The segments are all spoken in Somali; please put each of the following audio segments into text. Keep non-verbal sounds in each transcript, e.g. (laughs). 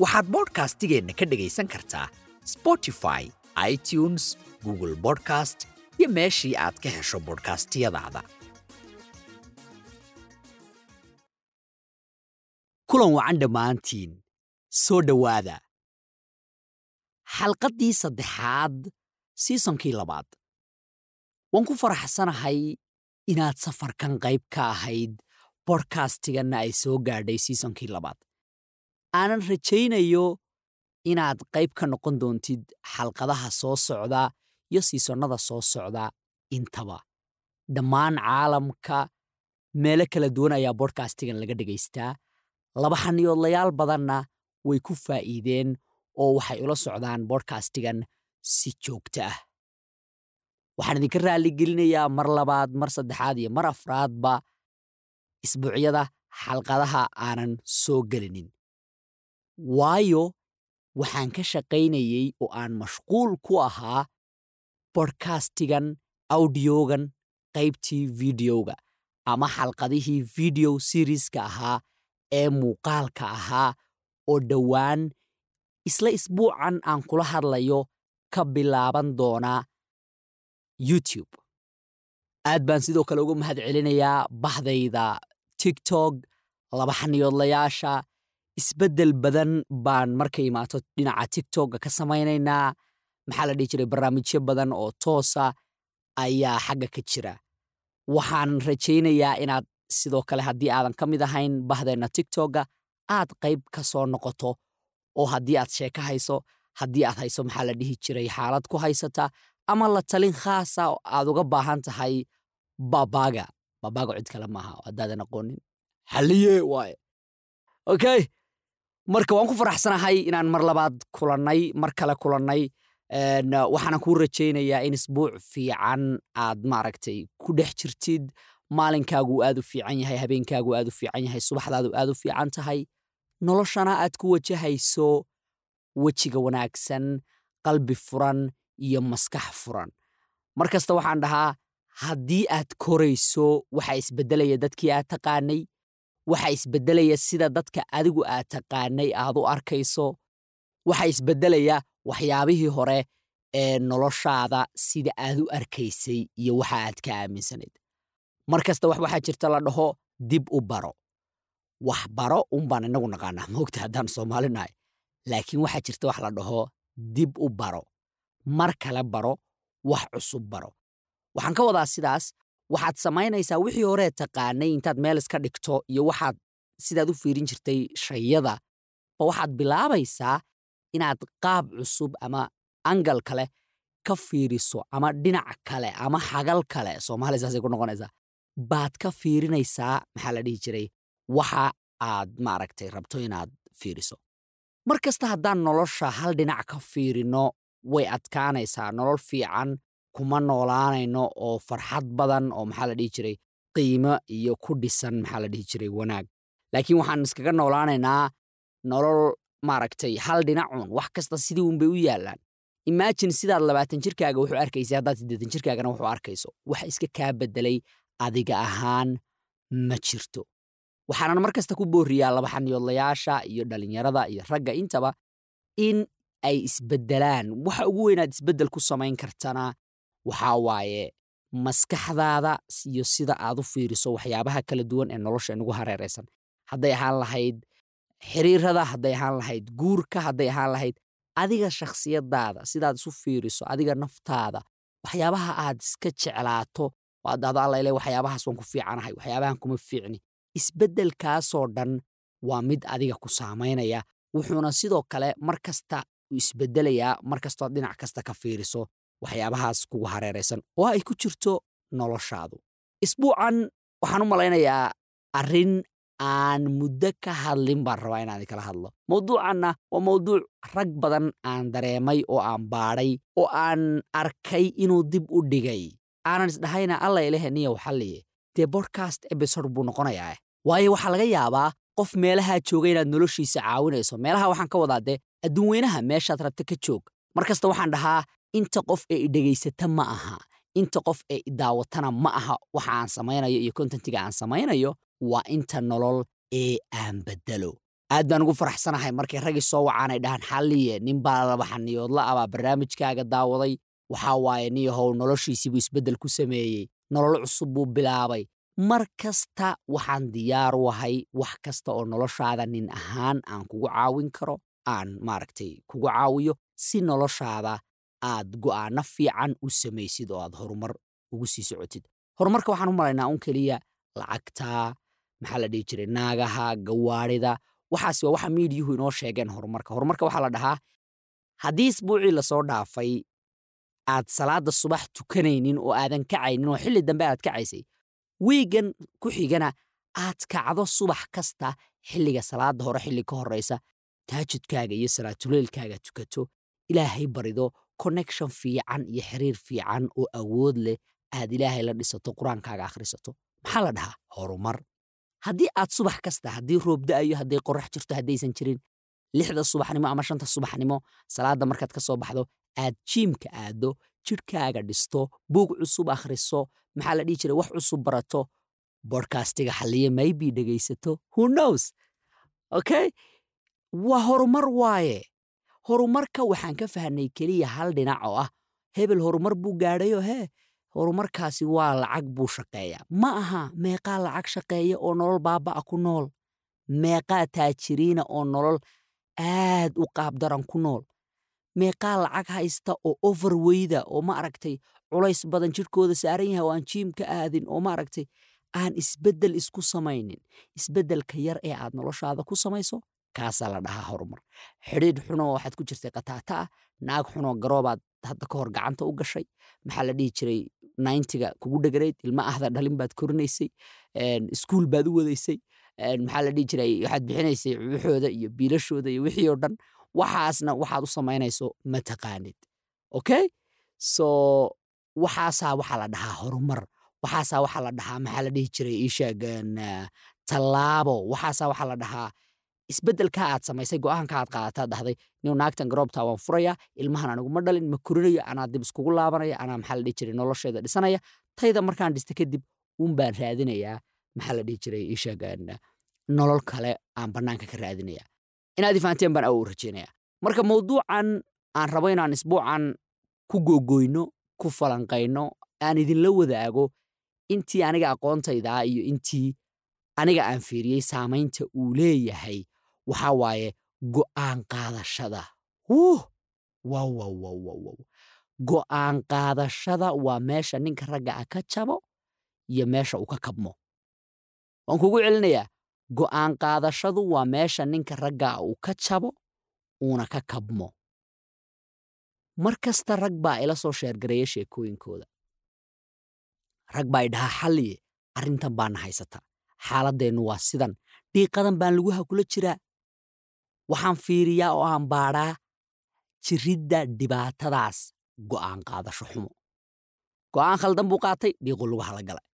waxaad bodhkastigeenna ka dhegaysan kartaa spotify itunes google bodcast iyo meeshii aad ka hesho bodhkastiyadaada kulan wacan dhammaantiin. Soo dhowaada. Xalqaddii saddexaad siisonkii labaad. Waan ku faraxsanahay inaad safarkan qayb ka ahayd bodhkastiganna ay soo gaadhay siisonkii labaad aanan rajaynayo inaad qayb ka noqon doontid xalqadaha soo socda iyo siisonnada soo socda intaba. Dhammaan caalamka meelo kala duwan ayaa bodhkastigan laga dhegaystaa laba xaniyoodlayaal badanna way ku faa'iideen oo waxay ula socdaan bodhkastigan si joogto ah. Waxaan idinka raalligelinayaa mar labaad mar saddexaad iyo mar afraadba isbuucyada xalqadaha aanan soo gelinin waayo waxaan ka shaqaynayey oo aan mashquul ku ahaa bodhkastigan audiogan qaybtii videoga ama xalqadihii video serieska ahaa ee muuqaalka ahaa oo dhowaan isla isbuucan aan kula hadlayo ka bilaaban doonaa youtube. Aad baan sidoo kale uga mahad celinayaa bahdayda tiktok laba xaniyoodlayaasha isbeddel badan baan markay imaato dhinaca tiktokga ka samaynaynaa. Maxaa la dhihi jiray? Barnaamijyo badan oo toosa ayaa xagga ka jira. Waxaan rajaynayaa inaad sidoo kale haddii aadan ka mid ahayn bahdeenna tiktokga aad qayb ka soo noqoto oo haddii aad sheeko hayso haddii aad hayso maxaa la dhihi jiray? Xaalad ku haysata ama la talin khaasa oo aad uga baahan tahay babaga babaga cid kale maaha haddaadan aqoonin. Xaliye waaye. Okay marka waan ku faraxsanahay inaan mar labaad kulannay mar kale kulannay waxaana kuu rajaynayaa in isbuuc fiican aad maaragtay ku dhex jirtid maalinkaagu aad u fiican yahay habeenkaagu aad u fiican yahay subaxdaadu aad u fiican tahay. Noloshana aad ku wajahayso wejiga wanaagsan qalbi furan iyo maskax furan. Mar kasta waxaan dhahaa haddii aad korayso waxa isbeddelaya dadkii aad taqaanay waxa isbeddelaya sida dadka adigu aad taqaanay aad u arkayso. Waxa isbeddelaya waxyaabihii hore ee noloshaada sida aad u arkaysay iyo waxa aad ka aaminsanayd. Mar kasta wax waxaa jirta la dhaho dib u baro. Wax baro unbaan inagu naqaanaa moogta haddaan soomaalinahay. Laakiin waxaa jirta wax la dhaho dib u baro. Mar kale baro wax cusub baro. Waxaan ka wadaa sidaas waxaad samaynaysaa wixii horee taqaanay intaad meel iska dhigto iyo waxaad sidaad u fiirin jirtay shayada. Ba waxaad bilaabaysaa inaad qaab cusub ama angal kale ka fiiriso ama dhinac kale ama xagal kale soomaaliya saasay ku noqonaysaa. Baad ka fiirinaysaa maxaa la dhihi jiray waxa aad maaragtay rabto inaad fiiriso. Mar kasta haddaan nolosha hal dhinac ka fiirino way adkaanaysaa nolol fiican kuma noolaanayno oo farxad badan oo maxaa la dhihi jiray qiimo iyo ku dhisan maxaa la dhihi jiray wanaag. Laakiin waxaan iskaga noolaanaynaa nolol maaragtay hal dhinacun wax kasta sidii unbay u yaallaan imaajin sidaad labaatan jirkaaga wuxuu arkaysa haddaad siddeetan jirkaagana wuxuu arkayso. Waxa iska kaa beddelay adiga ahaan ma jirto. Waxaanan mar kasta ku booriyaa laba xaniyoodlayaasha iyo dhallinyarada iyo ragga intaba in ay isbeddelaan. Waxa ugu weynaad isbeddel ku samayn kartana waxaa waaye maskaxdaada iyo sida aad u fiiriso waxyaabaha kala duwan ee nolosha inugu hareeraysan. Hadday ahaan lahayd xiriirada hadday ahaan lahayd guurka hadday ahaan lahayd adiga shakhsiyadaada sidaad isu fiiriso adiga naftaada waxyaabaha aad iska jeclaato waad dhahdo allaile waxyaabahaas waan ku fiicanahay waxyaabahan kuma fiicni. Isbeddelkaasoo dhan waa mid adiga ku saamaynaya wuxuuna sidoo kale mar kasta u isbeddelayaa mar kastoo dhinac kasta ka fiiriso waxyaabahaas kugu hareeraysan oo ay ku jirto noloshaadu. Isbuucan waxaan u malaynayaa arrin aan muddo ka hadlin baan rabaa inaan idinkala hadlo. Mawduucanna waa mawduuc rag badan aan dareemay oo aan baadhay oo aan arkay inuu dib u dhigay. Aanan isdhahayna alla ilahe niyow xalliye. Dee bodcast ebisode buu noqonayaa waayo waxaa laga yaabaa qof meelahaa jooga inaad noloshiisa caawinayso. Meelaha waxaan ka wadaa dee adduun weynaha meeshaad rabta ka joog. Mar kasta waxaan dhahaa inta qof ee idhegaysata ma aha. Inta qof ee idaawatana ma aha. Waxa aan samaynayo iyo kontentiga aan samaynayo waa inta nolol ee aan bedelo. Aad baan ugu faraxsanahay markay raggii soo wacaanay dhahaan xalliye ninbaa laba xaniyoodla abaa barnaamijkaaga daawaday. Waxaa waaye niyahow noloshiisiibuu isbeddel ku sameeyey. Nolol cusub buu bilaabay. Mar kasta waxaan diyaar u ahay wax kasta oo noloshaada nin ahaan aan kugu caawin karo aan maaragtay kugu caawiyo si noloshaada aad go'aano fiican u samaysid oo aad horumar ugu sii socotid. Horumarka waxaan u malaynaa un keliya lacagta maxaa la dhihi jiray naagaha gawaarida waxaas waa waxa miidiyuhu inoo sheegeen horumarka. Horumarka waxaa la dhahaa haddii isbuucii la soo dhaafay aad salaada subax tukanaynin oo aadan kacaynin oo xilli dambe aad kacaysay wiigan ku xigana aad kacdo subax kasta xilliga salaada hore xilli ka horraysa taajudkaaga iyo salaatuleylkaaga tukato ilaahay barido connection fiican iyo xiriir fiican oo awood leh aad ilaahay la dhisato qur'aankaaga akhrisato maxaa la dhahaa? Horumar. Haddii aad subax kasta haddii roob da'ayo hadday qorax jirto haddaysan jirin lixda subaxnimo ama shanta subaxnimo salaadda markaad ka soo baxdo aad jiimka aaddo jidhkaaga dhisto buug cusub akhriso maxaa la dhihi jiray? Wax cusub barato bodkastiga xalliye maybe dhegaysato who knows? Okay? Waa horumar waaye horumarka waxaan ka fahnay keliya hal dhinac oo ah hebel horumar buu gaadhayo hee horumarkaasi waa lacag buu shaqeeyaa ma aha meeqaa lacag shaqeeya oo nolol baaba'a ku nool meeqaa taajiriina oo nolol aad u qaabdaran ku nool meeqaa lacag haysta oo overweyda oo ma aragtay culays badan jidhkooda saaran yahay oo aan jiimka aadin oo ma aragtay aan isbeddel isku samaynin isbeddelka yar ee aad noloshaada ku samayso kaasaa la dhahaa horumar xidhiidh xunoo waxaad ku jirtay kataata ah naag xunoo garoobaad hadda ka hor gacanta u gashay. Maxaa la dhihi jiray nayntiga kugu dheganayd ilma ahda dhalin baad korinaysay iskuul baad u wadaysay. Maxaa la dhihi jiray waxaad bixinaysay wuxooda iyo biilashooda iyo wixii oo dhan. Waxaasna waxaad u samaynayso ma taqaanid okay so waxaasaa waxaa la dhahaa horumar waxaasaa waxaa la dhahaa maxaa la dhihi jiray iisheegan tallaabo. Waxaasaa waxaa la dhahaa isbeddelkaa aad samaysay go'aanka aad qaadataa dhahday niw naagtan garoobtaa waan furaya ilmahan aniguma dhalin ma korinayo anaa dib iskugu laabanaya anaa maxaa la dhihi jiray nolosheeda dhisanaya. Tayda markaan dhista kadib uun raadinayaa maxaa la dhihi jiray iisheegan nolol kale aan bannaanka ka raadinaya inaad ifahanteen baan awow rajeynaya marka mawduucan aan rabo inaan isbuucan ku googoyno ku falanqayno aan idinla wadaago intii aniga aqoontaydaa iyo intii aniga aan fiiriyey saamaynta uu leeyahay waxaa waaye go'aan qaadashada. Go'aan qaadashada waa meesha ninka ragga ah ka jabo iyo meesha uu ka kabmo. Waan kugu celinayaa. Go'aan qaadashadu waa meesha ninka ragga ah uu ka jabo uuna ka kabmo. Mar kasta rag baa ila soo sheergareeya sheekooyinkooda. Rag baa idhahaa xalliye arrintan baana haysata. Xaaladdeennu waa sidan. Dhiiqadan baan laguha kula jiraa waxaan fiiriyaa oo aan baadhaa jiridda dhibaatadaas go'aan qaadasho xumo. Go'aan khaldan buu qaatay dhiiqu lugaha la galay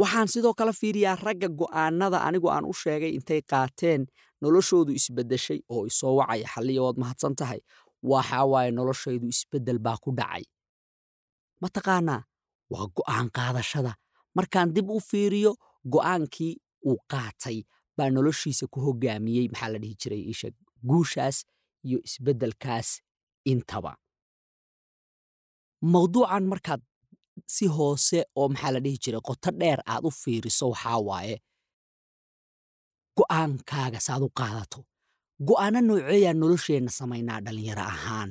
waxaan sidoo kale fiiriyaa ragga go'aanada anigu aan u sheegay intay qaateen noloshoodu isbeddeshay oo isoo wacaya xalliya mahadsan tahay. Waxaa waaye noloshaydu isbeddel baa ku dhacay. Ma taqaanaa waa go'aan qaadashada. Markaan dib u fiiriyo go'aankii uu qaatay baa noloshiisa ku hoggaamiyey maxaa la dhihi jiray isha guushaas iyo isbeddelkaas intaba. Mawduucan markaad si hoose oo maxaa la dhihi jiray qoto dheer aad u fiiriso waxaa waaye go'aankaaga saad u qaadato. Go'aano nooceeyaa nolosheenna samaynaa dhallinyaro ahaan.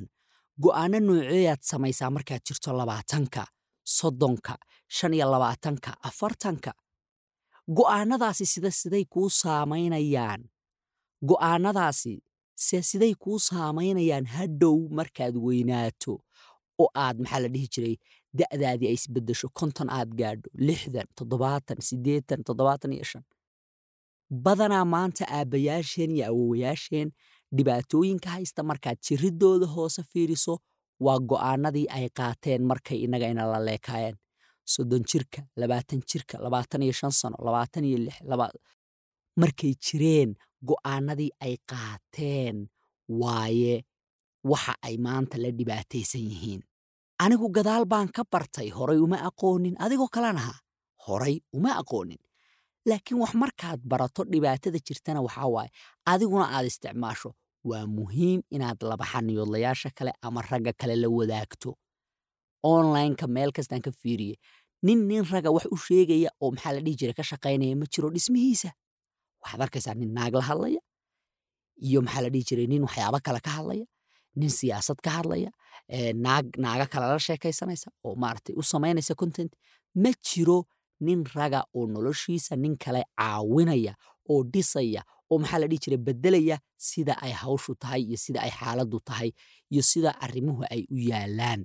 Go'aano nooceeyaad samaysaa markaad jirto labaatanka soddonka shan iyo labaatanka afartanka go'aanadaasi sida siday kuu saamaynayaan. Go'aanadaasi se siday kuu saamaynayaan hadhow markaad weynaato oo aad maxaa la dhihi jiray da'daadii ay isbeddesho konton aad gaadho lixdan toddobaatan siddeetan toddobaatan iyo shan. Badanaa maanta aabbayaasheen iyo awowayaasheen dhibaatooyinka haysta markaad jirridooda hoose fiiriso waa go'aanadii ay qaateen markay innaga ina leekaayeen soddon jirka labaatan jirka labaatan iyo shan sano labaatan iyo lix markay jireen go'aanadii ay qaateen waaye waxa ay maanta la dhibaataysan yihiin. Anigu gadaal baan ka bartay horay uma aqoonin. Adigoo kalanaha horay uma aqoonin. Laakiin wax markaad barato dhibaatada jirtana waxaa waaye adiguna aad isticmaasho. Waa muhiim inaad laba xaniyoodlayaasha kale ama ragga kale la wadaagto onlineka meel kastaan ka fiiriye. Nin nin raga wax u sheegaya oo maxaa la dhihi jira ka shaqaynaya ma jiro dhismihiisa. Waxaad arkaysaa nin naag la hadlaya iyo maxaa la dhihi jiray nin waxyaabo kale ka hadlaya nin siyaasad ka hadlaya naag naaga kale la sheekaysanaysa oo maaragtay u samaynaysa content. Ma jiro nin raga oo noloshiisa nin kale caawinaya oo dhisaya oo maxaa la dhihi jiray beddelaya sida ay hawshu tahay iyo sida ay xaaladdu tahay iyo sida arrimuhu ay u yaalaan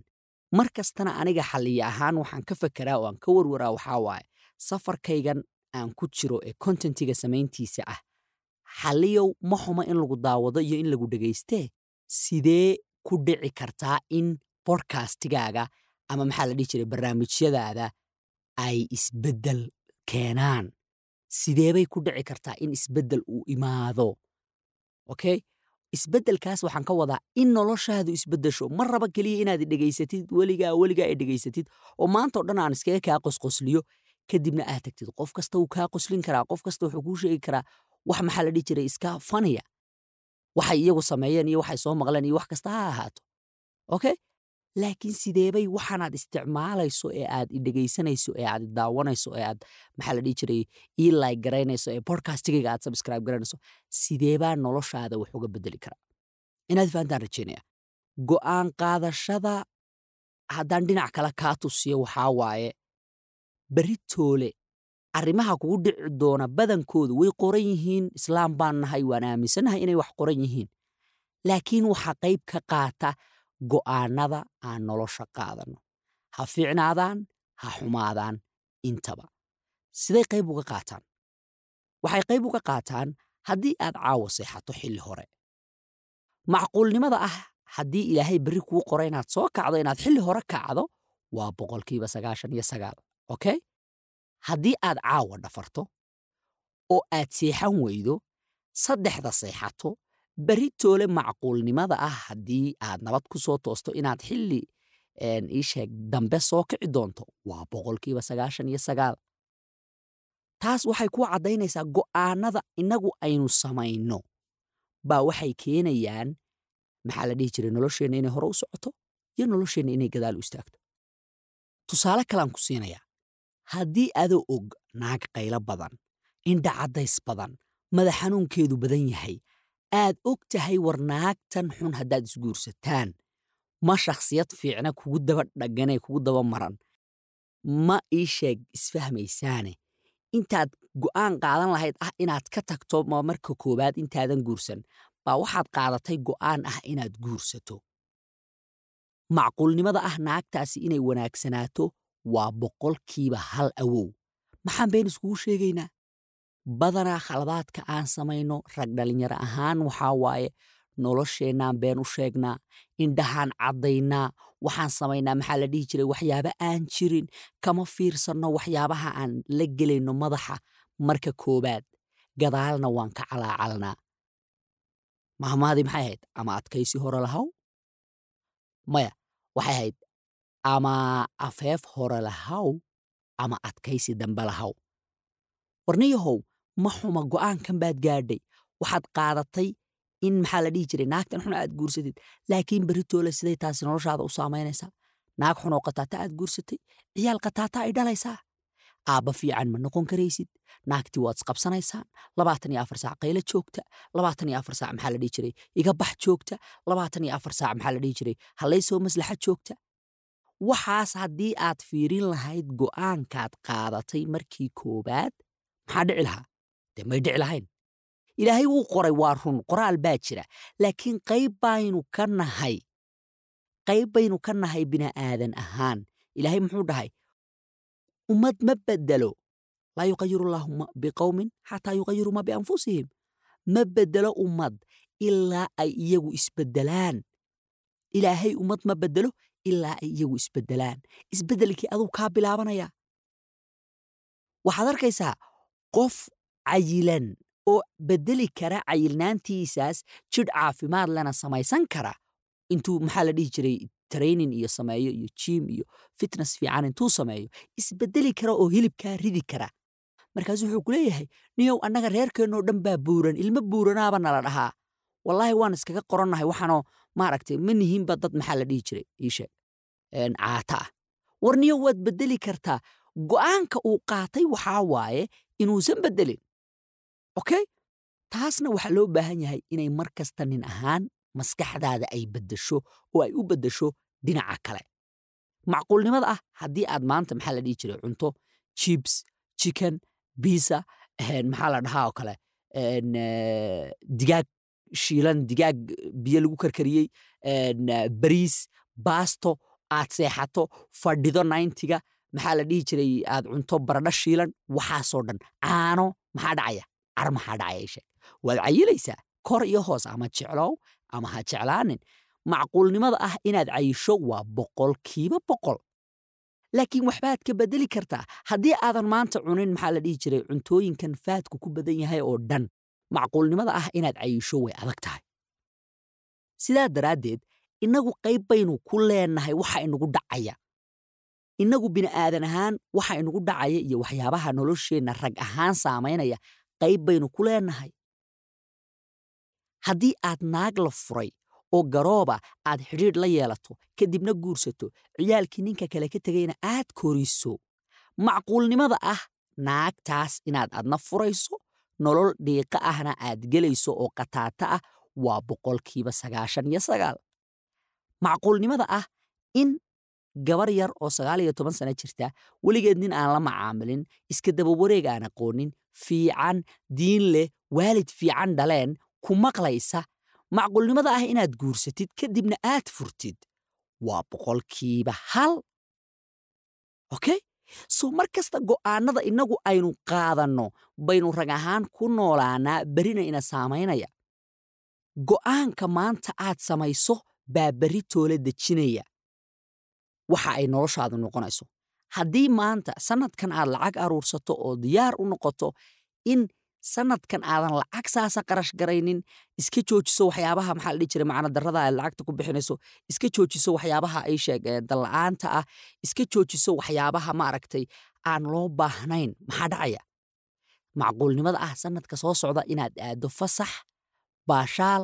mar kastana aniga xalliya ahaan waxaan ka fekeraa oo aan ka warwaraa waxaa waaye safarkaygan aan ku jiro ee contentiga samayntiisa ah xalliyow ma xumo in lagu daawado iyo in lagu dhegaystee sidee ku dhici kartaa in bodkastigaaga ama maxaa la dhihi jiray barnaamijyadaada ay isbeddel keenaan? Sideebay ku dhici kartaa in isbeddel uu imaado? Okay isbeddelkaas waxaan ka wadaa in noloshaadu isbeddesho. Ma raba keliya inaad dhegaysatid weligaa weligaa ay dhegaysatid oo maanta o dhan aan iskaga kaa qosqosliyo. Kadibna aad tagtid qof kasta wuu kaa qoslin karaa qof kasta wuxuu kuu sheegi karaa wax maxaa la dhihi jiray? Iska faniya. Waxay iyagu sameeyeen iyo waxay soo maqleen iyo wax kasta ha ahaato. Okay laakiin sideebay waxaanaad isticmaalayso ee aad idhegaysanayso ee aad idaawanayso ee aad maxaa la dhihi jiray ii garaynayso ee podcastigayga aad subscribe garanayso sideebaa noloshaada wax uga bedeli karaa? Inaad fahantaan rajeynaya go'aan qaadashada haddaan dhinac kale kaa tusiyo waxaa waaye beritoole arrimaha kugu dhici doona badankoodu way qoran yihiin islaam baan nahay waan aaminsannahay inay wax qoran yihiin. Laakiin waxaa qayb ka qaata go'aanada aan nolosha qaadanno ha fiicnaadaan ha xumaadaan intaba. Siday qayb uga qaataan? Waxay qayb uga qaataan haddii aad caawa seexato xilli hore. Macquulnimada ah haddii ilaahay berri kuu qoro inaad soo kacdo inaad xilli hore kacdo waa boqolkiiba sagaashan iyo sagaal okay haddii aad caawa dhafarto oo aad seexan weydo saddexda seexato beritoole macquulnimada ah haddii aad nabad ku soo toosto inaad xilli ii sheeg dambe soo kici doonto waa boqolkiiba sagaashan iyo sagaal. Taas waxay ku caddaynaysaa go'aanada innagu aynu samayno. Baa waxay keenayaan maxaa la dhihi jiray nolosheenna inay hore u socoto iyo nolosheenna inay gadaal u istaagto. Tusaale kalaan ku siinayaa haddii adoo og naag qaylo badan indha caddays badan madax xanuunkeedu badan yahay aad og tahay war naagtan xun haddaad isguursataan. Ma shakhsiyad fiicna kugu daba dhagganee kugu daba maran. Ma ii sheeg isfahmaysaane. Intaad go'aan qaadan lahayd ah inaad ka tagto ma marka koowaad intaadan guursan. Baa waxaad qaadatay go'aan ah inaad guursato. Macquulnimada ah naagtaasi inay wanaagsanaato waa boqolkiiba hal awow. Maxaan been iskugu sheegaynaa badanaa khaladaadka aan samayno rag dhallinyaro ahaan waxaa waaye nolosheennaan been u sheegnaa indhahaan caddaynaa waxaan samaynaa maxaa la dhihi jiray waxyaaba aan jirin kama fiirsanno waxyaabaha aan la gelayno madaxa. Marka koowaad gadaalna waan ka calaacalnaa mahmaadii maxay ahayd? Ama adkaysi hore lahaw maya waxay ahayd ama afeef hore lahaw ama adkaysi dambe lahaw warniyahow ma xuma go'aankan baad gaadhay. Waxaad qaadatay in maxaa la dhihi jiray? Naagtan xun aad guursatid laakiin beritoole siday taasi noloshaada u saamaynaysaa naag xunoo qataata aad guursatay ciyaal qataata ay dhalaysaa. Aabba fiican ma noqon karaysid. Naagtii waad isqabsanaysaan labaatan iyo afar saac qaylo joogta. Labaatan iyo afar saac maxaa la dhihi jiray? Iga bax joogta. Labaatan iyo afar saac maxaa la dhihi jiray? Hallaysoo maslaxa joogta. Waxaas haddii aad fiirin lahayd go'aankaad qaadatay markii koowaad maxaa dhici lahaa dee may dhici lahayn ilaahay wuu qoray waa run qoraal baa jira laakiin qayb baynu ka nahay qayb baynu ka nahay bini'aadan ahaan ilaahay muxuu dhahay ummad ma beddelo laa yuqayiru llaahu biqowmin xataa yuqayiru ma bianfusihim ma bedelo ummad ilaa ay iyagu isbedelaan ilaahay ummad ma bedelo ilaa ay iyagu isbedelaan isbedelkii aduu kaa bilaabanaya waxaad arkaysaa qof cayilan oo bedeli kara cayilnaantiisaas jidh caafimaad lena samaysan kara. Intuu maxaa la dhihi jiray? Training iyo sameeyo iyo jiim iyo fitness fiican intuu sameeyo. Isbedeli kara oo hilibkaa ridi kara. Markaasu wuxuu ku leeyahay niyow annaga reerkeennoo dhan baa buuran ilmo buuranaaba nala dhahaa. Wallaahi waan iskaga qorannahay waxaanoo maaragtay ma nihiinba dad maxaa la dhihi jiray? Iisheeg caata ah. War niyow waad bedeli kartaa. Go'aanka uu qaatay waxaa waaye inuusan bedelin okay taasna waxaa loo baahan yahay inay mar kasta nin ahaan maskaxdaada ay beddesho oo ay u beddesho dhinaca kale. Macquulnimada ah haddii aad maanta maxaa la dhihi jiray cunto jibs chicken bisa maxaa la dhahaa oo kale digaag shiilan digaag biyo lagu karkariyey bariis baasto aad seexato fadhido nayntiga maxaa la dhihi jiray aad cunto baradho shiilan waxaasoo dhan caano maxaa dhacaya car maxaa isheeg waad cayilaysaa kor iyo hoos ama jeclow ama ha jeclaanin macquulnimada ah inaad cayisho waa boqolkiiba boqol laakiin waxbaad ka bedeli kartaa haddii aadan maanta cunin maxaa la dhihi jiray cuntooyinkan faadku ku badan yahay oo dhan macquulnimada ah inaad cayisho way adag tahay sidaa daraaddeed innagu qayb baynu ku leennahay waxa inagu dhacaya innagu bini'aadan ahaan waxa inagu dhacaya iyo waxyaabaha nolosheenna rag ahaan saamaynaya qayb baynu ku leennahay haddii aad naag la furay oo garooba aad xidhiidh la yeelato kadibna guursato ciyaalkii ninka kale ka tegayna aad koriso macquulnimada ah naagtaas inaad adna furayso nolol dhiiqa ahna aad gelayso oo qataata ah waa boqolkiiba sagaashan iyo sagaal. Macquulnimada ah in gabar yar oo sagaal iyo toban sana jirta weligeed nin aan la macaamilin iska daba wareeg aan aqoonin fiican diin leh waalid fiican dhaleen ku maqlaysa. Macquulnimada ah inaad guursatid kadibna aad furtid. Waa boqolkiiba hal. Okay so mar kasta go'aanada innagu aynu qaadanno baynu rag ahaan ku noolaanaa berina ina saamaynaya. Go'aanka maanta aad samayso baa berri toola dejinaya waxa ay noloshaadu noqonayso. Haddii maanta sannadkan aad lacag aruursato oo diyaar u noqoto in sanadkan aadan lacag saasa qarash garaynin iska joojiso waxyaabaha maxaa la dhihi jiray macna darrada aad lacagta ku bixinayso iska joojiso waxyaabaha ay sheeg dalla'aanta ah iska joojiso waxyaabaha maaragtay aan loo baahnayn maxaa dhacaya? Macquulnimada ah sanadka soo socda inaad aaddo fasax baashaal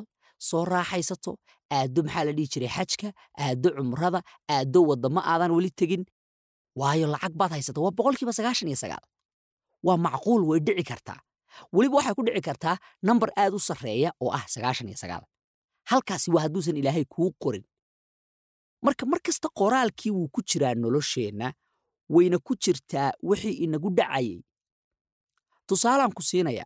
soo raaxaysato aaddo maxaa la dhihi jiray? Xajka aaddo cumrada aaddo waddamo aadan weli tegin. Waayo lacag baad haysata waa boqolkiiba sagaashan iyo sagaal. Waa macquul way dhici kartaa. Weliba waxay ku dhici kartaa nambar aad u sarreeya oo ah sagaashan iyo sagaal. Halkaasi waa hadduusan ilaahay kuu qorin. Marka mar kasta qoraalkii wuu ku jiraa nolosheenna wayna ku jirtaa wixii inagu dhacayay tusaalaan ku siinaya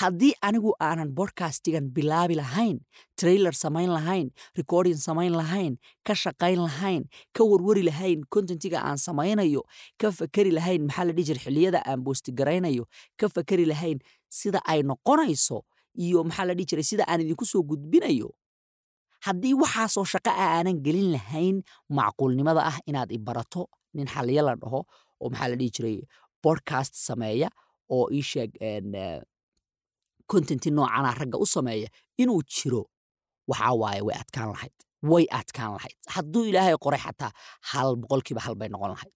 haddii anigu aanan bodkastigan bilaabi lahayn trailer samayn lahayn recording samayn lahayn ka shaqayn lahayn ka warwari lahayn contentiga aan samaynayo ka fakeri lahayn maxaa la dhihi jira xilliyada aan boostigaraynayo ka fakeri lahayn sida ay noqonayso iyo maxaa la dhihi jiray sida aan idinku soo gudbinayo haddii waxaasoo shaqa a aanan gelin lahayn macquulnimada ah inaad i barato nin xaliyo la dhaho oo maxaa la dhihi jiray bodcast sameeya oo ii contenti noocana ragga u sameeya inuu jiro waxaa waaye way adkaan lahayd way adkaan lahayd. Hadduu ilaahay qoray xataa hal boqolkiiba hal noqon lahayd.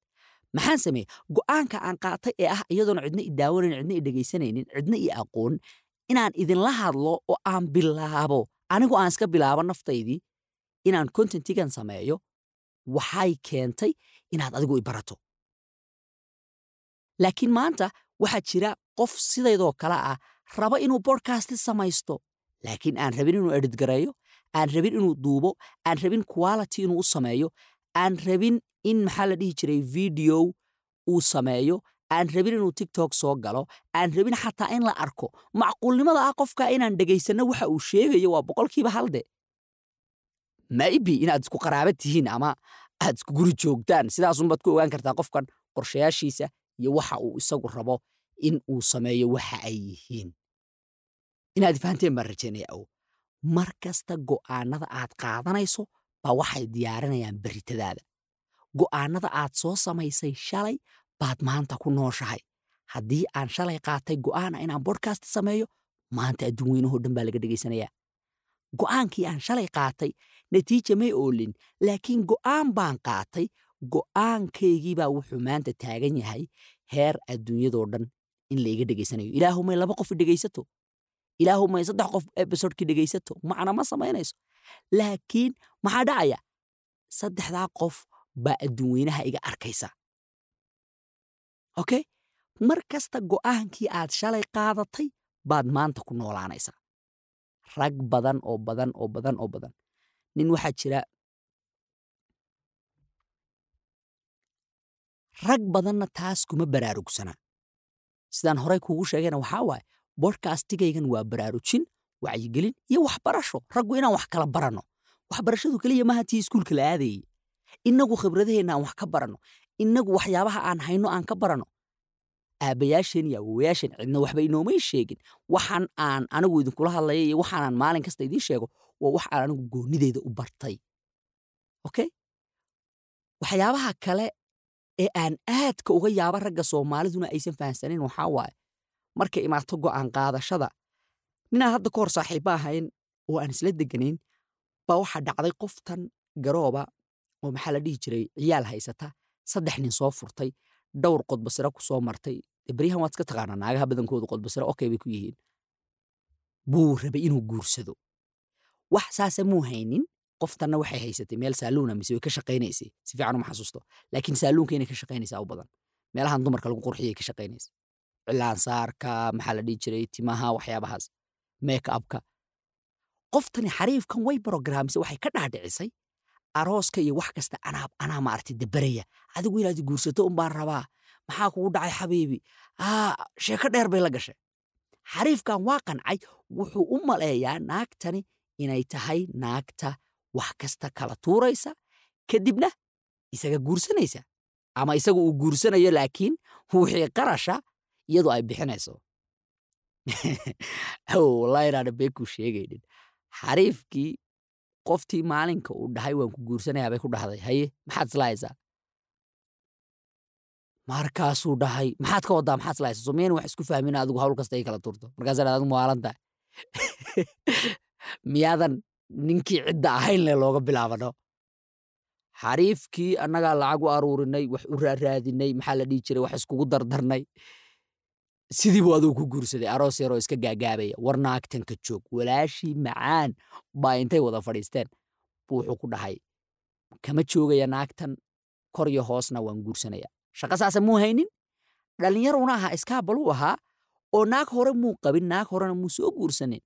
Maxaan sameeyey? Go'aanka aan qaatay ee ah iyadoona cidna i daawanayn cidna i dhegaysanaynin cidna i aqoon inaan idinla hadlo oo aan bilaabo anigu aan iska bilaabo naftaydii inaan contentigan sameeyo waxay keentay inaad adigu i barato. Laakiin maanta waxaa jira qof sidaydoo kale ah raba inuu bodkasti samaysto. Laakiin aan rabin inuu edhidgareeyo aan rabin inuu duubo aan rabin quality inuu u sameeyo aan rabin in maxaa la dhihi jiray video uu sameeyo aan rabin inuu tiktok soo galo aan rabin xataa in la arko. Macquulnimada ah qofka inaan dhegaysanno waxa uu sheegayo waa boqolkiiba halde maybe inaad isku qaraaba tihiin ama aad isku guri joogtaan. Sidaasunbaad ku ogaan kartaa qofkan qorshayaashiisa iyo waxa uu isagu rabo in uu sameeyo waxa ay yihiin. Inaad fahanteen baan rajaynaya awow mar kasta go'aanada aad qaadanayso baa waxay diyaarinayaan berritadaada go'aanada aad soo samaysay shalay baad maanta ku nooshahay. Haddii aan shalay qaatay go'aana inaan bodkast sameeyo maanta adduun weynahoo dhan baa laga dhegaysanayaa. Go'aankii aan shalay qaatay natiija may oolin laakiin go'aan baan qaatay go'aankaygii baa wuxuu maanta taagan yahay heer adduunyadoo dhan in layga dhegaysanayo ilaahumay laba qof dhegaysato ilaahumay saddex qof ebisodhkii dhegaysato macna ma samaynayso. Laakiin maxaa dhacaya? Saddexdaa qof baa adduun weynaha iga arkaysa. Okay? Mar kasta go'aankii aad shalay qaadatay baad maanta ku noolaanaysaa. Rag badan oo badan oo badan oo badan. Nin waxaa jira rag badanna taas kuma baraarugsana sidaan horey kuugu sheegayna waxaa waaye bodkastigaygan waa baraarujin wacyigelin iyo waxbarasho. Raggu inaan wax kala baranno waxbarashadu keliya maaha tii iskuulka la aadayey innagu khibradaheenna aan wax ka baranno innagu waxyaabaha aan hayno aan ka baranno aabbayaasheen iyo awowayaasheen cidna waxba inoomay sheegin. Waxaan aan anigu idinkula hadlaya iyo waxaanaan maalin kasta idiin sheego waa wax aan anigu goonideyda u bartay. Okay waxyaabaha kale ee aan aadka uga yaaba ragga soomaaliduna aysan fahamsanayn waxaa waaye. Markay imaato go'aan qaadashada ninaan hadda ka hor saaxiibba ahayn oo aan isla deganayn baa waxaa dhacday qoftan garooba oo maxaa la dhihi jiray ciyaal haysata saddex nin soo furtay dhowr qodbasiro ku soo martay. Beryahan waad iska taqaanaa naagaha badankoodu qodbasiro okay bay ku yihiin. Buu rabay inuu guursado. Wax saasa muu haynin qoftanna waxay haysatay meel saaluuna mise way ka shaqaynaysay. Si fiican uma xasuusto. Laakiin saaluunka inay ka shaqaynaysaa u badan. Meelahan dumarka lagu qurxiyay ka shaqaynaysa. Cilaansaarka maxaa la dhihi jiray timaha waxyaabahaas make upka qoftani xariifkan way brograamisa waxay ka dhaadhicisay arooska iyo wax kasta. Anaa maaragtay dabaraya. Adigu inaad guursato unbaan rabaa. Maxaa kugu dhacay xabiibi? Aa sheeko dheer bay la gashay. Xariifkan waa qancay. Wuxuu u maleeyaa naagtani inay tahay naagta wax kasta kala tuuraysa kadibna isaga guursanaysa ama isaga uu guursanayo laakiin wixii qarasha iyadu ay bixinayso wallahi inaana been kuu sheegaynin xariifkii qoftii maalinka uu dhahay waan ku guursanayaa bay ku dhahday haye maxaad isla haysaa markaasuu dhahay maxaad ka wadaa maxaad isla haysaa someyna wax isku fahmin adigu hawl kasta ay kala turto markaasaa dhahay adigu maalan miyaadan ninkii cidda ahayn le looga bilaabano. Xariifkii annagaa lacag u aruurinay wax u raaraadinay maxaa la dhihi jiray wax iskugu dardarnay. Sidii buu adigu ku guursaday aroos yaroo iska gaagaabaya war naagtanka joog walaashii macaan baa intay wada fadhiisteen. Buu wuxuu ku dhahay kama joogaya naagtan kor iyo hoosna waan guursanaya. Shaqa saasa muu haynin? Dhallinyaruna ahaa iskaabaluu ahaa oo naag hore muu qabin naag horena muu soo guursanin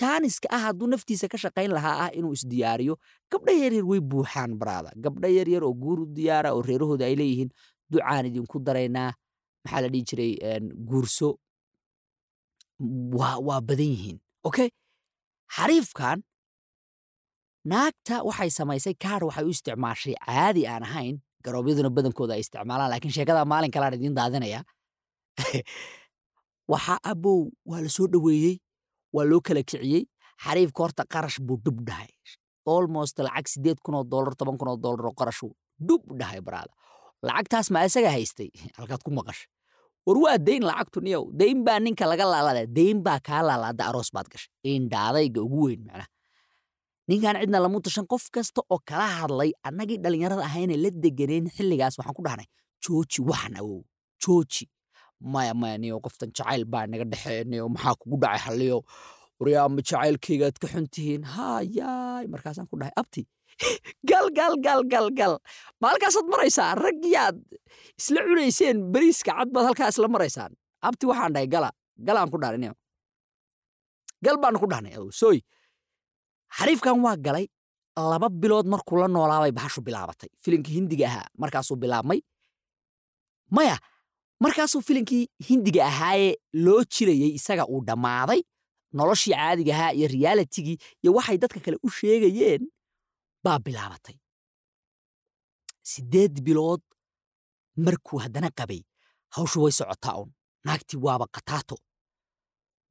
jaaniska ah hadduu naftiisa ka shaqayn lahaa ah inuu isdiyaariyo gabdha yaryar way buuxaan baraada gabdha yaryar oo guur u diyaara oo reerahooda ay leeyihiin ducaan idinku daraynaa. Maxaa la dhihi jiray guurso. Waa badan yihiin okay xariifkan naagta waxay samaysay kaar waxay u isticmaashay caadi aan ahayn. Garoobyaduna badankooda ay isticmaalaan laakiin sheekada maalin kalaan idiin daadinaya (laughs) waxaa abow waa la soo dhoweeyey waa loo kala kiciyey xariifka horta qarash buu dhub dhahay. Almost lacag sideed kunoo doolar toban kunoo doolar oo qarashuu dhub dhahay baraada. Lacagtaas ma isaga haystay? (laughs) Halkaad ku maqasha war waa dayn lacagtu niyow dayn baa ninka laga laalaada dayn baa kaa laalaada aroos baad gashay. Indhaadayga ugu weyn macnaha. Ninkan cidna lamu tashan qof kasta oo kala hadlay annagii dhallinyarada ahayna la deganeen xilligaas waxaan ku dhahnay jooji waxan awow jooji maya maya niyo qoftan jacayl baa naga dhexeeya niyo maxaa kugu dhacay halliyo waryaama jacaylkaygaad ka xun hayaay markaasaan ku dhahay. Abti (laughs) gal gal gal gal gal. Ma halkaasaad maraysaan? Raggiyaad isla cunayseen beriiska cad baad halkaa isla maraysaan? Abti waxaan dhahay gala. Galaan ku dhahnay niyo. Gal baan ku dhahnay. Sooy. Xariifkan waa galay laba bilood markuu la noolaabay bahashu bilaabatay. Filinkii hindiga ahaa markaasuu bilaabmay. Maya markaasuu filinkii hindiga ahaayee loo jirayey isaga uu dhammaaday noloshii caadiga ahaa iyo reyaalitigii iyo waxay dadka kale u sheegayeen baa bilaabatay. Siddeed bilood markuu haddana qabay hawshu way socotaa un naagtii waaba kataato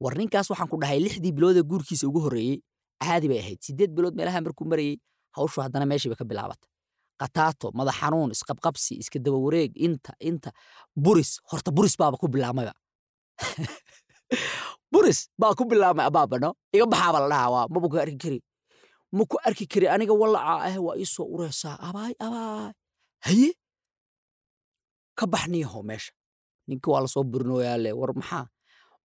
war ninkaas waxaan ku dhahay lixdii biloodee guurkiisa ugu horreeyey caadi bay ahayd. Siddeed bilood meelaha markuu marayey hawshu haddana meeshii bay ka bilaabatay kataato madax xanuun isqabqabsi iska daba wareeg inta inta. Buris horta buris baaba ku bilaabmayba (laughs) buris baa ku bilaabmay abaabano iga baxaaba la dhahaa waa maba ku arki kari. Ma ku arki kari aniga walaca ah waa ii soo ureysaa. Abaay abaay. Haye? Ka baxniyaho meesha. Ninka waa la soo burinooyaa war maxaa?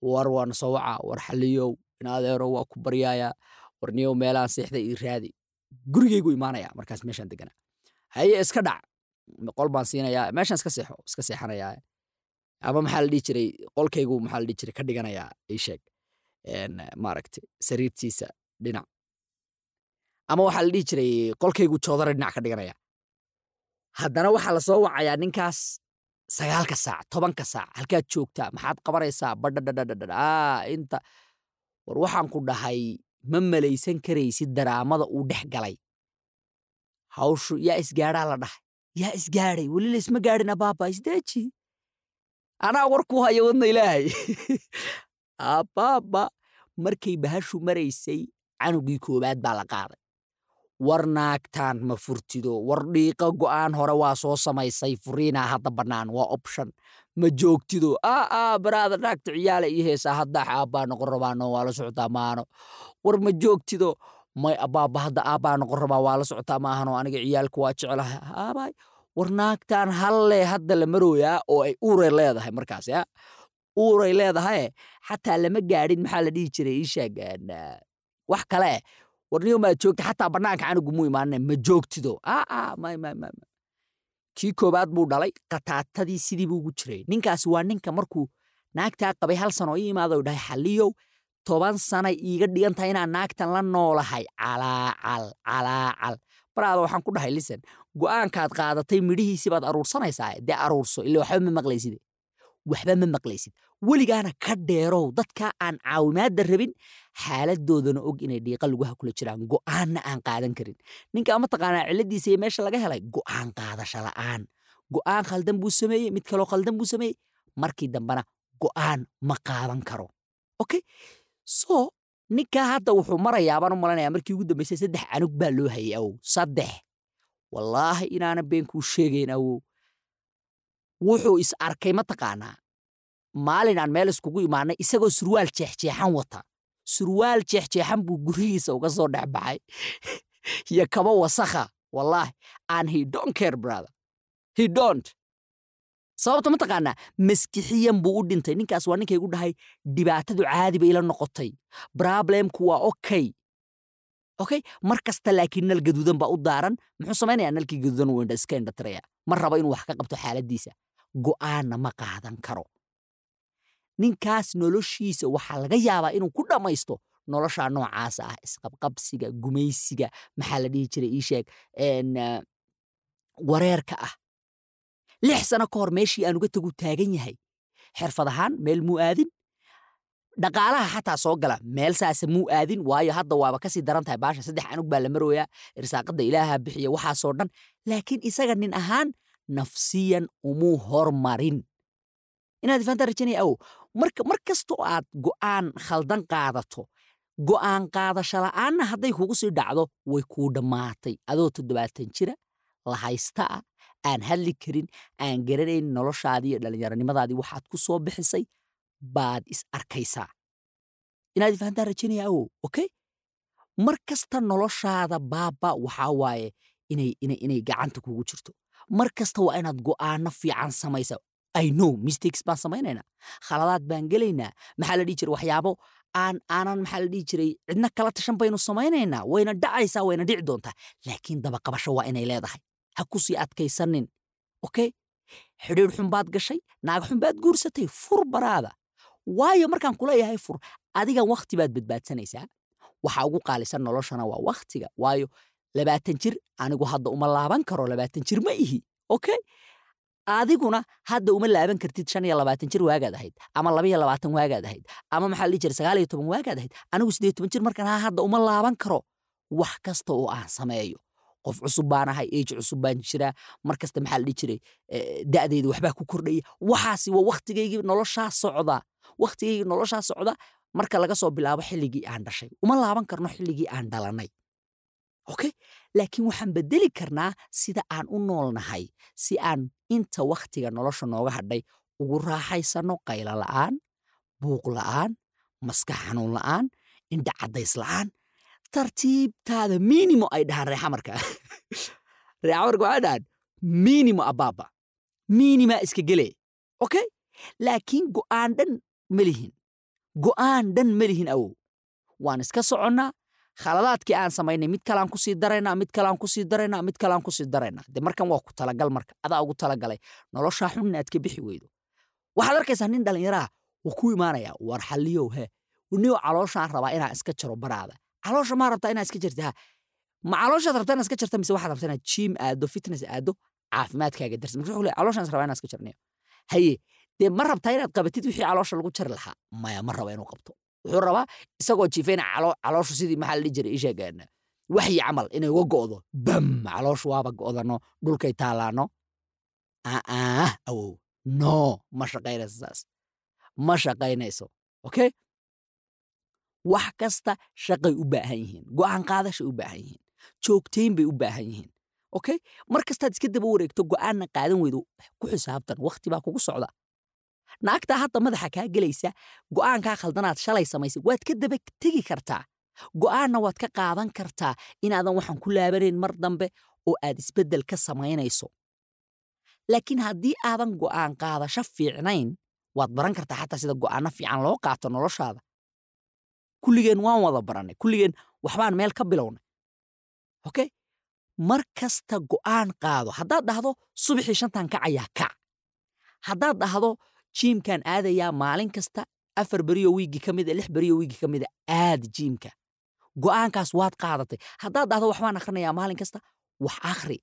War waana soo wacaa war xaliyow in adeero waa ku baryaayaa war niyow meelaan seexda ii raadi. Gurigaygu imaanaya markaas meeshaan deganaa haye iska dhac qol baan siinayaa meeshaan iska seexo iska seexanayaa ama maxaa la dhihi jiray qolkaygu maxaa la dhihi jiray ka dhiganayaa ii sheeg maaragtay sariirtiisa dhinac ama waxaa la dhihi jiray qolkaygu joodara dhinac ka dhiganaya haddana waxaa la soo wacayaa ninkaas sagaalka saac tobanka saac halkaad joogtaa maxaad qabanaysaa badhadhadhadhadhaa inta war waxaan ku dhahay ma malaysan karaysid daraamada uu dhex galay hawshu yaa isgaadhaa la dhahay yaa isgaadhay weli laysma gaadhin abaaba isdeeji anaa warkuu haya wadna ilaahay abaaba markay bahashu maraysay canugii koowaad baa la qaaday war naagtaan ma furtido war dhiiqa go'aan hore waa soo samaysay furiinaa hadda bannaan waa option ma joogtido aa aa baraada naagta ciyaala ii heesaa haddaa aabbaa noqon rabaano waa la socotaa maano war ma joogtido may abaaba hadda aabbaa noqon rabaa waa la socotaa maahano aniga ciyaalka waa jecelahay aabay war naagtaan halle hadda la marooyaa oo ay uuray leedahay markaas ya? Uuray leedahay xataa lama gaadhin maxaa la dhihi jiray? Ii sheeg wax kale warniyo maad joogta xataa bannaanka canugu muu imaanine ma joogtido. May may kii koobaad buu dhalay qataatadii sidii buu ugu jiray. Ninkaasi waa ninka markuu naagtaa qabay hal sano ii imaado dhahay xaliyow toban sanay iiga dhigan tahay inaan naagtan la noolahay. Calaacal baraada waxaan ku dhahay listen go'aankaad qaadatay midhihiisii baad aruursanaysaa? Dee aruurso ila waxba ma maqlayside waxba ma maqlaysid. Weligaana ka dheerow dadka aan caawimaadda rabin xaaladoodana og inay dhiiqa laguha kula jiraan. Go'aanna aan qaadan karin. Ninka mataqaanaa ciladiisa iyo meesha laga helay go'aan qaadasho la'aan. Go'aan khaldan buu sameeyey mid kaloo khaldan buu sameeyey. Markii dambena go'aan ma qaadan karo. Okay so ninkaa hadda wuxuu marayaa baan u malanayaa markii ugu dambaysay saddex canug baa loo hayay awow saddex. Wallaahi inaana been kuu sheegayn awow. Wuxuu is arkay mataqaanaa maalin aan meel iskugu imaanay isagoo surwaal jeexjeexan wata. Surwaal jeexjeexan buu gurigiisa uga soo dhex baxay. (laughs) Iyo kaba wasakha. Wallaahi aan he don't care brother. He don't sababta mataqaanaa maskixiyan buu u dhintay. Ninkaas waa ninkaygu dhahay dhibaatadu caadi bay ila noqotay. Problemku waa okay. Okay? Mar kasta laakiin nal gaduudan baa u daaran. Muxuu samaynayaa? Nalkii gaduudan wuu iska indhatiraya ma rabo inuu wax ka qabto xaaladiisa. Go'aanna ma qaadan karo. Ninkaas noloshiisa waxaa laga yaabaa inuu ku dhammaysto noloshaa noocaasa ah. Isqabqabsiga gumaysiga maxaa la dhihi jiray ii sheeg wareerka ah lix sano ka hor meeshii aan uga tagu taagan yahay xirfad ahaan meel muu aadin dhaqaalaha xataa soo gala meel saase muu aadin waayo hadda waaba ka sii daran tahay baasha saddex anug baa la marooyaa irsaaqadda ilaaha bixiya waxaasoo dhan laakiin isaga nin ahaan nafsiyan umuu hormarin inaad ifaantaa rajanaya awow marka aad go'aan khaldan qaadato go'aan qaadasho la'aanna hadday kugu sii dhacdo way kuu dhammaatay adoo toddobaatan jira la haysta ah aan hadli karin aan garanayn noloshaadii iyo dhallinyaronimadaadii waxaad ku soo bixisay baad is arkaysaa. Inaad ifahantaa rajanaya awow okay? Mar kasta noloshaada baaba waxaa waaye inay gacanta kugu jirto. Mar kasta waa inaad go'aano fiican samaysa i know mistakes baan samaynaynaa. Khaladaad baan gelaynaa. Maxaa la dhihi jiray waxyaabo? Aan aanan maxaa la dhihi jiray? Cidna kala tashan baynu samaynaynaa. Wayna dhacaysaa wayna dhici doontaa. Laakiin dabaqabasho waa inay leedahay ha ku sii adkaysanin okay? Xidhiir xunbaad gashay naag xunbaad guursatay fur baraada waayo markaan kuleeyahay fur adigan wakhti baad badbaadsanaysaa waxa ugu qaalisan noloshana waa wakhtiga waayo labaatan jir anigu hadda uma laaban karo labaatan jir ma ihi okay? Adiguna hadda uma laaban kartid shan iyo labaatan jir waagaad ahayd ama laba labaatan waagaad ahayd ama maxaa la jiray sagaal iyo toban waagaad ahayd anigu siddeed toban jir markaan ha hadda uma laaban karo. Wax kasta oo aan sameeyo qof cusub baan ahay age cusub baan jiraa mar kasta maxaa la dhihi jiray eh, da'dayda waxbaa ku kordhaya. Waxaasi waa wakhtigaygii noloshaa socda wakhtigaygii noloshaa socda marka laga soo bilaabo xilligii aan dhashay. Uma laaban karno xilligii aan dhalanay. Okay laakiin waxaan bedeli karnaa sida aan u noolnahay si aan inta wakhtiga nolosha nooga hadhay ugu raaxaysano qaylo la'aan buuq la'aan maskax xanuun la'aan indha caddays la'aan tartiibtaada minimo ay dhahaan reexamarka (laughs) reexamarka waxay dhahaan minimo abaaba minima iska gele okay laakiin go'aan dhan ma go'aan dhan ma awow. Waan iska soconnaa khaladaadkii aan samaynay mid kalaan ku sii daraynaa mid kalaan ku sii daraynaa mid kalaan ku sii daraynaa. De markan waa ku talagal marka adaa ugu talagalay. Noloshaa xun inaad ka bixi weydo. Waxaad arkaysaa nin dhallinyaraha wuu ku imaanaya war xalliyow he niyo calooshaan rabaa inaan iska jaro baraada caloosha maa rabtaa inaad iska jarta ha ma calooshaad rabtaa inaad iska jarta mise waxaad rabtaa inaad jiim aado fitness aado caafimaadkaaga darsa marka wuxuu leeyahay calooshaan rabaa inaan iska jarnayo haye dee ma rabtaa inaad qabatid wixii caloosha lagu jari lahaa maya ma raba inuu qabto wuxuu rabaa isagoo jiifayna calo- calooshu sidii maxaa la jiray isheegaan waxyi camal inay uga go'do bam calooshu waaba go'dano dhulkay taalaano aa awow no ma shaqaynayso saas ma shaqaynayso okay wax kasta shaqay u baahan yihiin go'aan qaadashay u baahan yihiin joogtayn bay u baahan yihiin okay mar kastaad iska daba wareegto go'aanna qaadan weydo ku xisaabtan wakhti baa kugu socda naagtaa hadda madaxa kaa gelaysa go'aankaa khaldanaad shalay samaysay waad ka daba tegi kartaa. Go'aanna waad ka qaadan kartaa inaadan waxaan ku laabanayn mar dambe oo aad isbeddel ka samaynayso. Laakiin haddii aadan go'aan qaadasho fiicnayn waad baran kartaa xataa sida go'aano fiican loo qaato noloshaada kulligeen waan wada barannay kulligeen waxbaan meel ka bilownay. Okay mar kasta go'aan qaado haddaad dhahdo subaxii shantan kacayaa kac haddaad dhahdo jiimkan aadayaa maalin kasta afar beriyo wiigi ka mida lix beriyo wiigi ka mida aad jiimka. Go'aankaas waad qaadatay. Haddaad dhahdo waxbaan akhrinayaa maalin kasta wax akhri.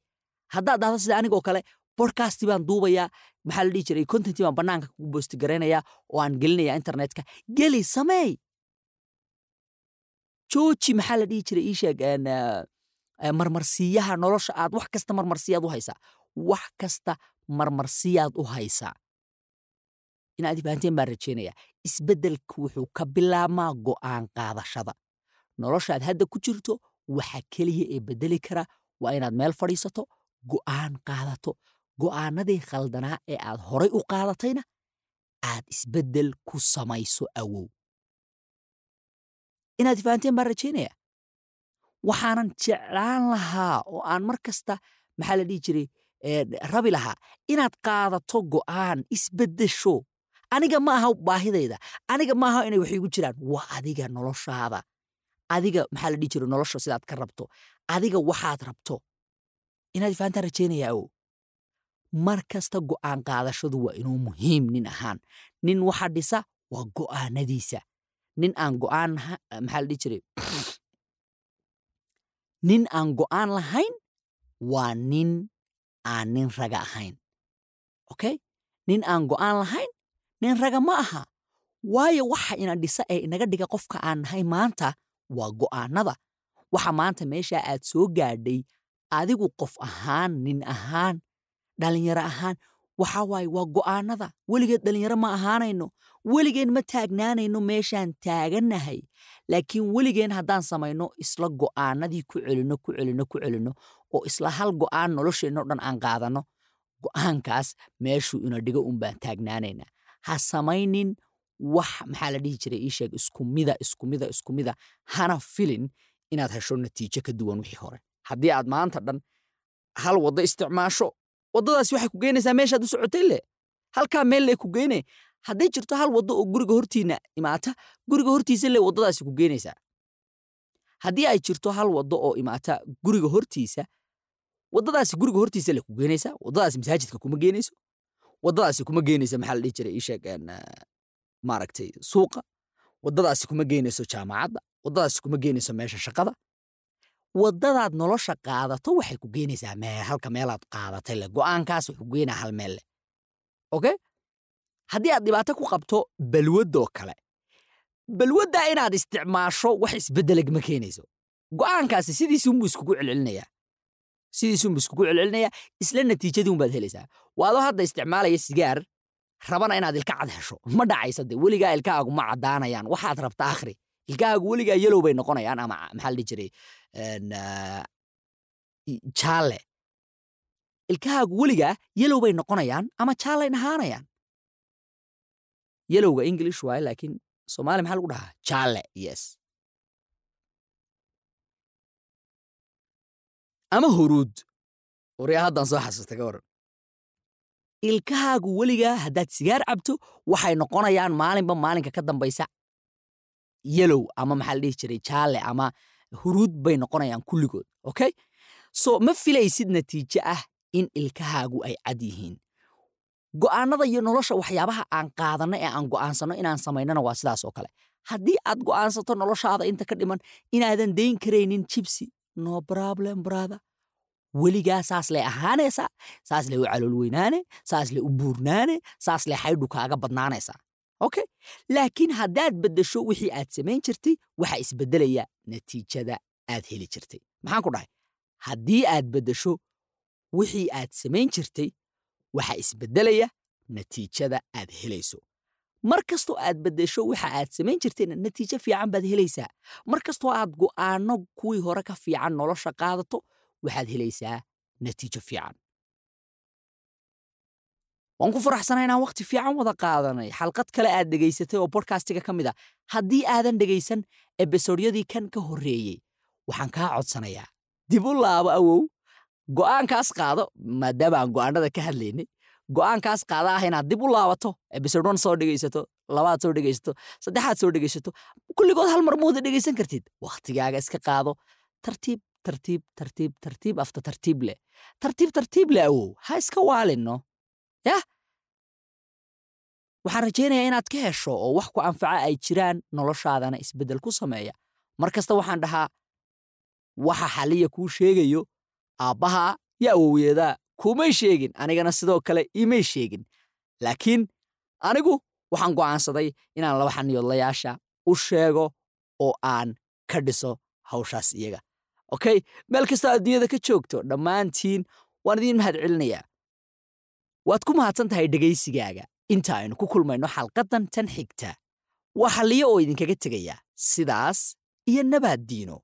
Haddaad dhahdo sida anigoo kale bodcasti baan duubayaa maxaa la dhihi jiray contentii baan bannaanka kugu boosti garaynayaa oo aan gelinayaa internetka. Geli sameey jooji maxaa la dhihi jiray ii sheeg een, eh, marmarsiiyaha nolosha aad wax kasta marmarsiyaad u haysaa. Wax kasta marmarsiyaad u haysaa. Inaad ifahanteen baan rajeynayaa isbeddelku wuxuu ka bilaabmaa go'aan qaadashada. Noloshaad hadda ku jirto waxa keliya ee beddeli kara waa inaad meel fadhiisato go'aan qaadato. Go'aanadii khaldanaa ee aad horay u qaadatayna aad isbeddel ku samayso awow inaad ifahanteen baan rajeynayaa waxaanan jeclaan lahaa oo aan mar kasta maxaa la dhihi jiray rabi lahaa inaad qaadato go'aan isbeddesho. Aniga ma aha baahidayda. Aniga ma aha inay wax igu jiraan. Waa adiga noloshaada. Adiga maxaa la dhihi jiray nolosha sidaad ka rabto. Adiga waxaad rabto. Inaad ifahantaan rajeynaya awow mar kasta go'aan qaadashadu waa inuu muhiim nin ahaan. Nin waxa dhisa waa go'aanadiisa nin aan go'aan ha- maxaa la dhihi jiray? (sniffs) Nin aan go'aan lahayn waa nin aan nin raga ahayn. Okay nin aan go'aan lahayn nin raga ma aha. Waayo waxa ina dhisa ee inaga dhiga qofka aan nahay maanta waa go'aanada. Waxa maanta meesha aad soo gaadhay adigu qof ahaan nin ahaan dhalinyaro ahaan waxa waaye waa go'aanada. Weligeed dhalinyaro ma ahaanayno. Weligeen ma taagnaanayno meeshaan taagannahay laakiin weligeen haddaan samayno isla go'aanadii ku celinno ku celinno ku celinno oo isla hal go'aan nolosheenno dhan aan qaadanno go'aankaas meeshuu ina dhigo un baan taagnaanaynaa ha samaynin wax maxaa la dhihi jiray ii sheeg isku mida isku mida isku mida hana filin inaad hesho natiijo ka duwan wixii hore. Haddii aad maanta dhan hal waddo isticmaasho waddadaasi waxay ku geynaysaa meeshaad u socotay le. Halkaa meel le ku geyne hadday jirto hal waddo oo guriga hortiina imaata guriga hortiisa le waddadaasi ku geynaysaa haddii ay jirto hal waddo oo imaata guriga hortiisa waddadaasi guriga hortiisa le ku geynaysaa waddadaasi masaajidka kuma geynayso waddadaasi kuma geynayso maxaa la dhihi jiray ii sheeg een, eh, maaragtay suuqa. Waddadaasi kuma geynayso jaamacadda waddadaasi kuma geynayso meesha shaqada waddadaad nolosha qaadato waxay ku geynaysaa meel halka meelaad qaadatay le go'aankaas wuxuu ku geynaa hal meel leh okay haddii aad dhibaato ku qabto balwaddoo kale balwaddaa inaad isticmaasho wax isbeddeleg ma keenayso. Go'aankaasi sidiisi unbuu iskugu celcelinayaa. Sidiisuunba iskugu celcelinaya isla natiijadii unbaad helaysaa. Waadoo hadda isticmaalaya sigaar rabana inaad ilka cad hesho. Ma dhacaysa de weligaa ilkahaagu ma caddaanayaan. Waxaad rabta akhri ilkahaagu weligaa yelow bay noqonayaan ama maxaa la dhihi jiray jaalle ilkahaagu weligaa yelow bay noqonayaan ama jaallay ahaanayaan yelowga english waaye laakiin soomaali maxaa lagu dhahaa jaalle yes. ama huruud waryaa haddaan soo xasuusta ka waran ilkahaagu weligaa haddaad sigaar cabto waxay noqonayaan maalinba maalinka ka dambaysa yelow ama maxaa la dhihi jiray jaalle ama huruud bay noqonayaan kulligood okay? So ma filaysid natiijo ah in ilkahaagu ay cad yihiin. Go'aanada iyo nolosha waxyaabaha aan qaadanno ee aan go'aansanno inaan samaynana waa sidaas oo kale. Haddii aad go'aansato noloshaada inta ka dhiman inaadan dayn karaynin jibsi no problem brother. Weligaa saas lay ahaanaysaa saas lay u calool weynaane saas lay u buurnaane saas lay xaydhu kaaga badnaanaysaa okay laakiin haddaad beddesho wixii aad samayn jirtay waxaa isbeddelaya natiijada aad heli jirtay. Maxaan ku dhahay? Haddii aad beddesho wixii aad samayn jirtay waxaa isbeddelaya natiijada aad helayso. Mar kastoo aad beddesho waxa aad samayn jirtayna natiijo fiican baad helaysaa. Mar kastoo aad go'aanno kuwii hore ka fiican nolosha qaadato waxaad helaysaa natiijo fiican waan ku faraxsanaa inaan waqti fiican wada qaadanay. Xalqad kale aad dhegaysatay oo bodkastiga ka mid a haddii aadan dhegaysan ebisodyadii kan ka horreeyey waxaan kaa codsanayaa. Dib u laabo awow. Go'aankaas qaado maadaama aan go'aanada ka hadlaynay go'aankaas qaada ah inaad dib u laabato episode one soo dhegaysato labaad soo dhegaysato saddexaad soo dhegaysato kulligood hal mar mooda dhegaysan kartid. Wakhtigaaga iska qaado. Tartiib tartiib tartiib tartiib afta tartiib leh. Tartiib tartiib leh awow. Ha iska waalinno yah waxaan rajaynayaa inaad ka hesho oo wax ku anfaca ay jiraan noloshaadana isbeddel ku sameeya. Mar kasta waxaan dhahaa waxa xaliya kuu sheegayo aabbaha yo awowyeedaa kumay sheegin anigana sidoo kale imay sheegin. Laakiin anigu waxaan go'aansaday inaan laba xaniyoodlayaasha u sheego oo aan ka dhiso hawshaas iyaga. Okay meel kastoo adduunyada ka joogto dhammaantiin waan idiin mahad celinayaa waad ku mahadsan tahay dhegaysigaaga inta aynu ku kulmayno xalqaddan tan xigta. Waa xalliyo oo idinkaga tegaya sidaas iyo nabaad diino